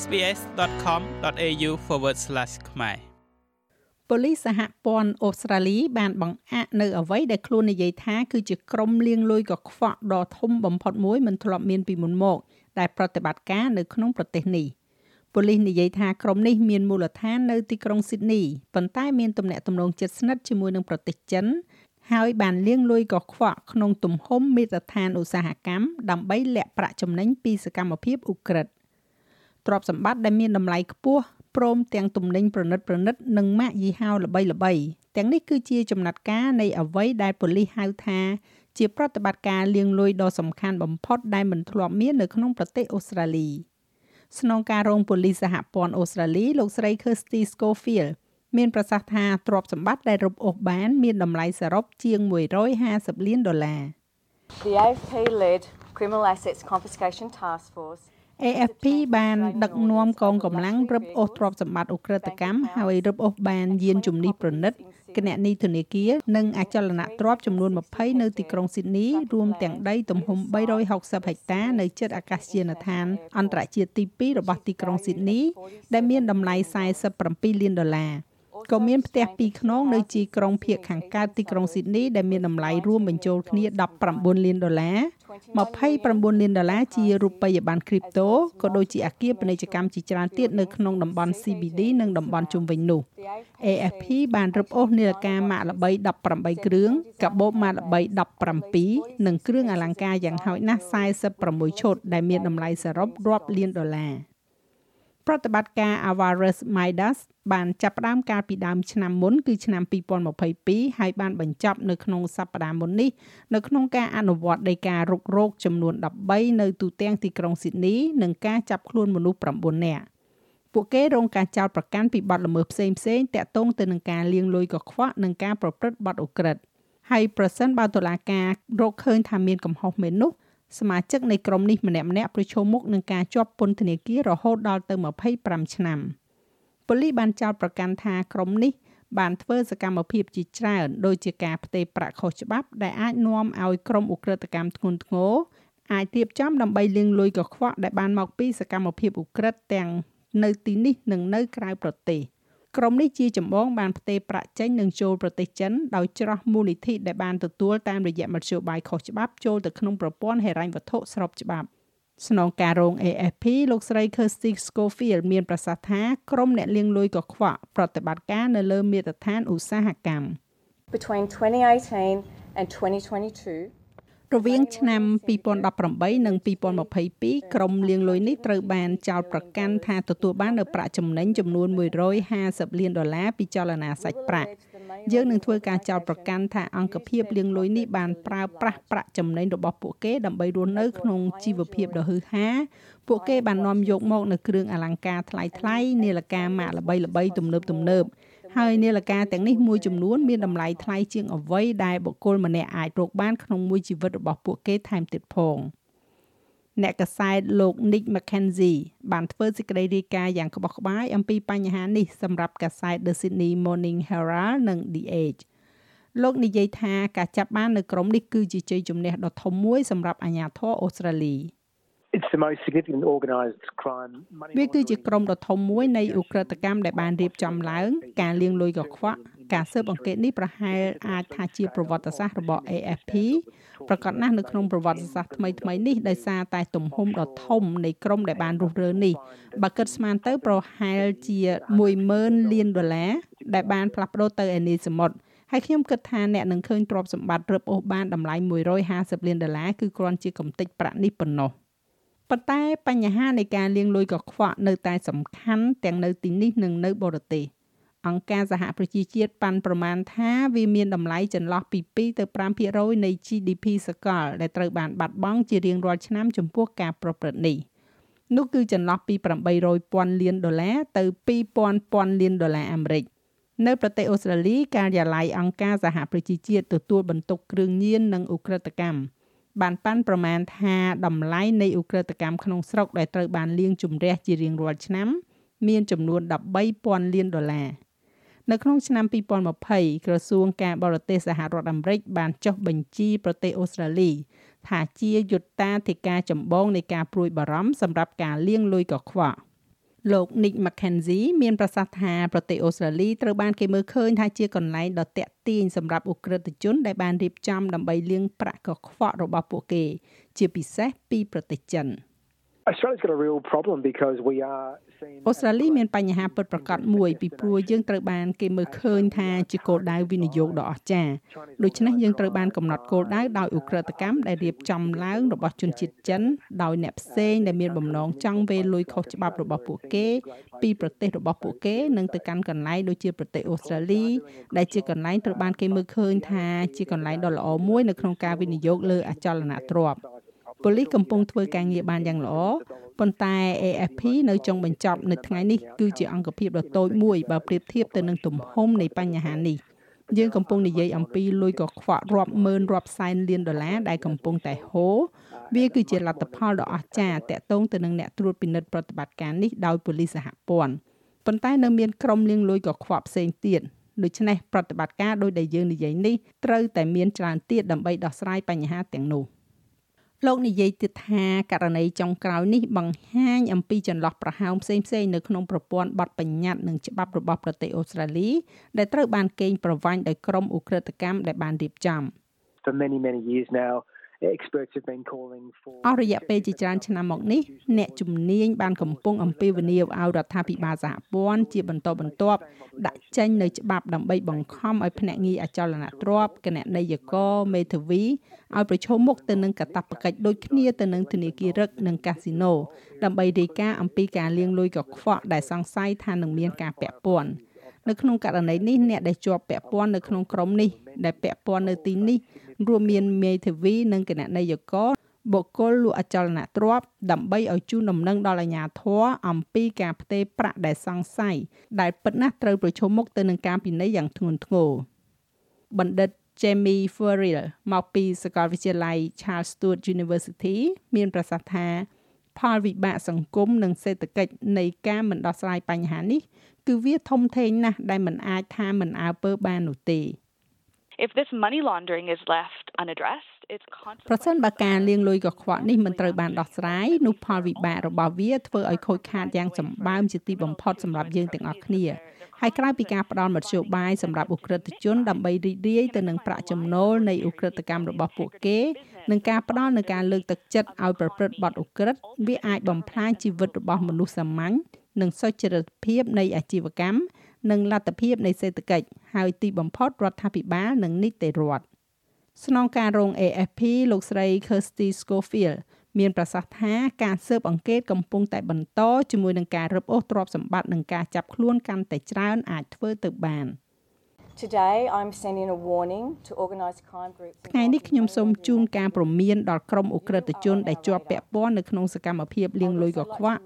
sbs.com.au/ ខ្មែរប៉ូលីសសហព័ន្ធអូស្ត្រាលីបានបង្អាក់នៅអ្វីដែលខ្លួននិយាយថាគឺជាក្រុមលាងលុយកខ្វក់ដ៏ធំបំផុតមួយមិនធ្លាប់មានពីមុនមក ដែលប្រតិបត្តិការនៅក្នុងប្រទេសនេះប៉ូលីសនិយាយថាក្រុមនេះមានមូលដ្ឋាននៅទីក្រុងស៊ីដនីប៉ុន្តែមានទំនាក់ទំនងជិតស្និទ្ធជាមួយនឹងប្រទេសចិនហើយបានលាងលុយកខ្វក់ក្នុងទំហំមាត្រដ្ឋានឧស្សាហកម្មដើម្បីលាក់ប្រាក់ចំណេញពីសកម្មភាពអ ுக ្រិត ទ្រព្យសម្បត្តិដែលមានតម្លៃខ្ពស់ព្រមទាំងទំនិញប្រណិតប្រណិតនិងម៉ាកយីហោល្បីល្បីទាំងនេះគឺជាចំណាត់ការនៃអ្វីដែលប៉ូលីសហៅថាជាប្រតិបត្តិការលាងលុយដ៏សំខាន់បំផុតដែលមិនធ្លាប់មាននៅក្នុងប្រទេសអូស្ត្រាលីស្នងការរងប៉ូលីសសហព័ន្ធអូស្ត្រាលីលោកស្រី Kirsty Schofield មានប្រសាសន៍ថាទ្រព្យសម្បត្តិដែលរឹបអូសបាន មានតម្លៃសរុបជាង150លានដុល្លារ The AFP led Criminal Assets Confiscation Task Force AFP បានដឹកនាំកងកម្លាំងរឹបអូសទ្រព្យសម្បត្តិអ ுக ្រិតកម្មហើយរឹបអូសបានយានជំនិះប្រណិតគណនីធនាគារនិងអចលនទ្រព្យចំនួន20នៅទីក្រុងស៊ីដនីរួមទាំងដីទំហំ360ហិកតានៅជិតអាកាសយានដ្ឋានអន្តរជាតិទី2របស់ទីក្រុងស៊ីដនីដែលមានតម្លៃ47លានដុល្លារក៏មានផ្ទះពីរខ្នងនៅជីក្រុងភៀកខាងកើតទីក្រុងស៊ីដនីដែលមានតម្លៃរួមបញ្ចូលគ្នា19លានដុល្លារ 29លានដុល្លារជារូបិយប័ណ្ណគ្រីបតូក៏ដូចជាអគារពាណិជ្ជកម្មជាច្រើនទៀតនៅក្នុងតំបន់ CBD និងតំបន់ជុំវិញនោះ AFP បានរឹបអូសនាឡិកាម៉ាកល្បី18គ្រឿងកាបូបម៉ាកល្បី17និងគ្រឿងអលង្ការយ៉ាងហោចណាស់46ឈុតដែលមានតម្លៃសរុបរាប់លានដុល្លារ ប្រតិបត្តិការ Avaris Midas បានចាប់ផ្ដើមកាលពីដើមឆ្នាំមុនគឺឆ្នាំ2022ហើយបានបញ្ចប់នៅក្នុងសប្តាហ៍មុននេះនៅក្នុងការអនុវត្តនៃការរុករោគចំនួន13នៅទូទាំងទីក្រុងស៊ីដនីនិងការចាប់ខ្លួនមនុស្ស9នាក់ពួកគេរងការចោទប្រកាន់ពីបទល្មើសផ្សេងផ្សេងតាក់ទងទៅនឹងការលាងលុយកខ្វក់និងការប្រព្រឹត្តបទឧក្រិដ្ឋហើយប្រសិនបើតុលាការរកឃើញថាមានកំហុសមែននោះ សមាជិកនៃក្រុមនេះម្នាក់ម្នាក់ប្រឈមមុខនឹងការជាប់ពន្ធនាគាររហូតដល់ទៅ25ឆ្នាំប៉ូលីសបានចោទប្រកាន់ថាក្រុមនេះបានធ្វើសកម្មភាពជាច្រើនដូចជាការផ្ទេរប្រាក់ខុសច្បាប់ដែលអាចនាំឲ្យក្រុមឧក្រិដ្ឋកម្មធ្ងន់ធ្ងរអាចរៀបចំដើម្បីលាងលុយកខ្វក់ដែលបានមកពីសកម្មភាពឧក្រិដ្ឋទាំងនៅទីនេះនិងនៅក្រៅប្រទេស។ ក្រុមនេះជាចម្បងបានផ្ទេរប្រាក់ចេញនិងចូលប្រទេសចិនដោយច្រោះមូលនិធិដែលបានទទួលតាមរយៈមធ្យោបាយខុសច្បាប់ចូលទៅក្នុងប្រព័ន្ធហិរញ្ញវត្ថុស្របច្បាប់ស្នងការរង AFP លោកស្រី Kirsty Schofield មានប្រសាសន៍ថាក្រុមអ្នកលាងលុយកខ្វក់ប្រតិបត្តិការនៅលើមាត្រដ្ឋានឧស្សាហកម្ម Between 2018 and 2022 រវាងឆ្នាំ2018និង2022ក្រុមលាងលុយនេះត្រូវបានចោទប្រកាន់ថាទទួលបាននូវប្រាក់ចំណេញចំនួន150លានដុល្លារពីចលនាសាច់ប្រាក់យើងនឹងធ្វើការចោទប្រកាន់ថាអង្គភាពលាងលុយនេះបានប្រើប្រាស់ប្រាក់ចំណេញរបស់ពួកគេដើម្បីរស់នៅក្នុងជីវភាពដ៏ហ៊ឺហាពួកគេបាននាំយកមកនៅគ្រឿងអលង្ការថ្លៃៗនាឡិកាម៉ាកល្បីៗទំនើបទំនើប ហើយនាឡិកាទាំងនេះមួយចំនួនមានតម្លៃថ្លៃជាងអ្វីដែលបុគ្គលម្នាក់អាចរកបានក្នុងមួយជីវិតរបស់ពួកគេថែមទៀតផងអ្នកកសែតលោក Nick Mackenzie បានធ្វើសេចក្តីរាយការណ៍យ៉ាងក្បោះក្បាយអំពីបញ្ហានេះសម្រាប់កាសែត The Sydney Morning Herald និង The Age លោកនិយាយថាការចាប់បាននៅក្រុមនេះគឺជាជ័យជំនះដ៏ធំមួយសម្រាប់អាជ្ញាធរអូស្ត្រាលី។ វាគឺជាក្រុមដ៏ធំមួយនៃឧក្រិដ្ឋកម្មដែលបានរៀបចំឡើង ការលាងលុយកខ្វក់ការស៊ើបអង្កេតនេះប្រហែលអាចថាជាប្រវត្តិសាស្ត្ររបស់ AFP ប្រកាសណាស់នៅក្នុងប្រវត្តិសាស្ត្រថ្មីថ្មីនេះដោយសារតែទំហំដ៏ធំនៃក្រុមដែលបានរុះរើនេះបើគិតស្មានទៅប្រហែលជា10000លានដុល្លារដែលបានផ្លាស់ប្ដូរទៅឯនីសមុទ្រហើយខ្ញុំគិតថាអ្នកនឹងឃើញទ្រព្យសម្បត្តិរឹបអូសបានតម្លៃ150លានដុល្លារគឺគ្រាន់ជាកំតិចប្រាក់នេះប៉ុណ្ណោះ ប៉ុន្តែបញ្ហានៃការលាងលុយកខ្វក់នៅតែសំខាន់ទាំងនៅទីនេះនិងនៅបរទេសអង្គការសហប្រជាជាតិប៉ាន់ប្រមាណថាវាមានតម្លៃចន្លោះពី2ទៅ5%នៃ GDP សកលដែលត្រូវបានបាត់បង់ជារៀងរាល់ឆ្នាំចំពោះការប្រព្រឹត្តនេះនោះគឺចន្លោះពី800,000លានដុល្លារទៅ2,000លានដុល្លារអាមេរិកនៅប្រទេសអូស្ត្រាលីការិយាល័យអង្គការសហប្រជាជាតិទទួលបន្ទុកគ្រឿងញៀននិងឧក្រិដ្ឋកម្ម បានប៉ាន់ប្រមាណថាតម្លៃនៃឧក្រិដ្ឋកម្មក្នុងស្រុកដែលត្រូវបានលាងជម្រះជារៀងរាល់ឆ្នាំ មានចំនួន13,000លានដុល្លារនៅក្នុងឆ្នាំ2020ក្រសួងការបរទេសសហរដ្ឋអាមេរិកបានចុះបញ្ជីប្រទេសអូស្ត្រាលីថាជាយុត្តាធិការចម្បងនៃការព្រួយបារម្ភសម្រាប់ការលាងលុយកខ្វក់ លោក Nick Mackenzie មានប្រសាសន៍ថាប្រទេសអូស្ត្រាលីត្រូវបានគេមើលឃើញថាជាកន្លែងដ៏តាក់ទាញសម្រាប់អ ுக ្រិតជនដែលបានរៀបចំដើម្បីលាងប្រាក់កខ្វក់របស់ពួកគេ ជាពិសេសពីប្រទេសចិន អូស្ត្រាលីមានបញ្ហាពិតប្រាកដមួយពីព្រោះយើងត្រូវបានគេមើលឃើញថាជាគោលដៅវិនិយោគដ៏អស្ចារ្យដូច្នេះយើងត្រូវបានកំណត់គោលដៅដោយឧក្រិដ្ឋកម្មដែលរៀបចំឡើងរបស់ជនជាតិចិនដោយអ្នកផ្សេងដែលមានបំណងចង់វេលលុយខុសច្បាប់របស់ពួកគេ ពីប្រទេសរបស់ពួកគេនិងទៅកាន់កន្លែងដូចជាប្រទេសអូស្ត្រាលីដែលជាកន្លែងត្រូវបានគេមើលឃើញថាជាកន្លែងដ៏ល្អមួយនៅក្នុងការវិនិយោគលើអចលនទ្រព្យ ប៉ូលីសកំពុងធ្វើការងារបានយ៉ាងល្អប៉ុន្តែ AFP នៅចុងបញ្ចប់នៅថ្ងៃនេះគឺជាអង្គភាពដ៏តូចមួយបើប្រៀបធៀបទៅនឹងទំហំនៃបញ្ហានេះយើងកំពុងនិយាយអំពីលុយកខ្វក់រាប់ម៉ឺនរាប់សែនលានដុល្លារដែលកំពុងតែហូរវាគឺជាលទ្ធផលដ៏អស្ចារ្យតាក់ទងទៅនឹងអ្នកត្រួតពិនិត្យប្រតិបត្តិការនេះដោយប៉ូលីសសហព័ន្ធប៉ុន្តែនៅមានក្រុមលាងលុយកខ្វក់ផ្សេងទៀតដូច្នេះប្រតិបត្តិការដោយដែលយើងនិយាយនេះត្រូវតែមានច្រើនទៀតដើម្បីដោះស្រាយបញ្ហាទាំងនោះ។ លោកនិយាយទៀតថាករណីចុងក្រោយនេះបង្ហាញអំពីចន្លោះប្រហោងផ្សេងៗនៅក្នុងប្រព័ន្ធបទបញ្ញត្តិនិងច្បាប់របស់ប្រទេសអូស្ត្រាលីដែលត្រូវបានកេងប្រវ័ញ្ចដោយក្រុមឧក្រិដ្ឋកម្មដែលបានរៀបចំ For many many years now experts have been calling for អស់រយៈពេលជាច្រើនឆ្នាំមកនេះអ្នកជំនាញបានកំពុងអំពាវនាវឲ្យរដ្ឋាភិបាលសហព័ន្ធជាបន្តបន្ទាប់ដាក់ចេញនៅច្បាប់ដើម្បីបង្ខំឲ្យភ្នាក់ងារអចលនទ្រព្យគណនេយ្យករមេធាវីឲ្យប្រឈមមុខទៅនឹងកាតព្វកិច្ចដូចគ្នាទៅនឹងធនាគាររឹកនិងកាស៊ីណូដើម្បីរាយការណ៍អំពីការលាងលុយកខ្វក់ដែលសង្ស័យថានឹងមានការពាក់ព័ន្ធ នៅក្នុងករណីនេះអ្នកដែលជាប់ពាក់ព័ន្ធនៅក្នុងក្រុមនេះដែលពាក់ព័ន្ធនៅទីនេះរួមមានមេធាវីនិងគណនេយ្យករបុគ្គលលក់អចលនទ្រព្យដើម្បីឲ្យជូនដំណឹងដល់អាជ្ញាធរអំពីការផ្ទេរប្រាក់ដែលសង្ស័យដែលពិតណាស់ត្រូវប្រឈមមុខទៅនឹងការពិន័យយ៉ាងធ្ងន់ធ្ងរបណ្ឌិត Jamie Furriel មកពីសាកលវិទ្យាល័យ Charles Sturt University មានប្រសាសន៍ថាផលវិបាកសង្គមនិងសេដ្ឋកិច្ចនៃការមិនដោះស្រាយបញ្ហានេះ គឺវាធំធេងណាស់ដែលមិនអាចថាមិនអើពើបាននោះទេ If this money laundering is left unaddressed ប្រសិនបើការលាងលុយកខ្វក់នេះមិនត្រូវបានដោះស្រាយនោះផលវិបាករបស់វាធ្វើឲ្យខូចខាតយ៉ាងសម្បើមជាទីបំផុតសម្រាប់យើងទាំងអស់គ្នាហើយក្រៅពីការផ្ដល់មធ្យោបាយសម្រាប់ឧក្រិដ្ឋជនដើម្បីរីករាយទៅនឹងប្រាក់ចំណូលនៃឧក្រិដ្ឋកម្មរបស់ពួកគេនិងការផ្ដល់នូវការលើកទឹកចិត្តឲ្យប្រព្រឹត្តបទឧក្រិដ្ឋវាអាចបំផ្លាញជីវិតរបស់មនុស្សសាមញ្ញ និងសុចរិតភាពនៃអាជីវកម្មនិងលទ្ធភាពនៃសេដ្ឋកិច្ចហើយទីបំផុតរដ្ឋាភិបាលនិងនីតិរដ្ឋស្នងការរង AFP លោកស្រី Kirsty Schofield មានប្រសាសន៍ថាការស៊ើបអង្កេតកំពុងតែបន្តជាមួយនឹងការរឹបអូសទ្រព្យសម្បត្តិនិងការចាប់ខ្លួនកាន់តែច្រើនអាចធ្វើទៅបាន Today I'm sending a warning to organised crime groups ថ្ងៃនេះខ្ញុំសូមជូនការព្រមានដល់ក្រុមអ ுக ្រិតជនដែលជាប់ពាក់ព័ន្ធនៅក្នុងសកម្មភាពលាងលុយកខ្វក់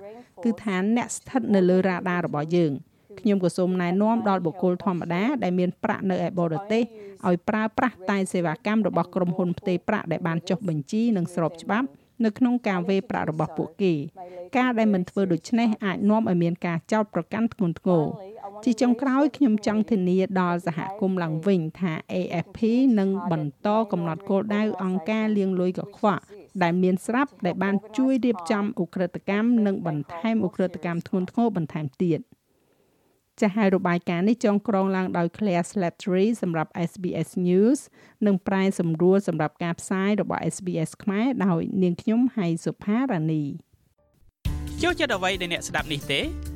គឺថាអ្នកស្ថិតនៅលើរ៉ាដារបស់យើងខ្ញុំក៏សូមណែនាំដល់បុគ្គលធម្មតាដែលមានប្រាក់នៅឯបរទេសឲ្យប្រើប្រាស់តែសេវាកម្មរបស់ក្រុមហ៊ុនផ្ទេរប្រាក់ដែលបានចុះបញ្ជីនិងស្របច្បាប់នៅក្នុងការវេប្រាក់របស់ពួកគេ ការដែលមិនធ្វើដូច្នេះអាចនាំឲ្យមានការចោទប្រកាន់ធ្ងន់ធ្ងរ ជាចុងក្រោយខ្ញុំចង់ធានាដល់សហគមន៍ឡើងវិញថា AFP នឹងបន្តកំណត់គោលដៅអង្គការលាងលុយកខ្វក់ដែលមានស្រាប់ដែលបានជួយរៀបចំឧក្រិដ្ឋកម្មនិងបន្ថែមឧក្រិដ្ឋកម្មធ្ងន់ធ្ងរបន្ថែមទៀត។ចាស់ហើយរបាយការណ៍នេះចងក្រងឡើងដោយ Claire Slattery សម្រាប់ SBS News និងប្រែសម្រួលសម្រាប់ការផ្សាយរបស់ SBS ខ្មែរដោយនាងខ្ញុំហៃសុផារ៉ានីចូលចិត្តអ្វីដែលអ្នកស្ដាប់នេះទេ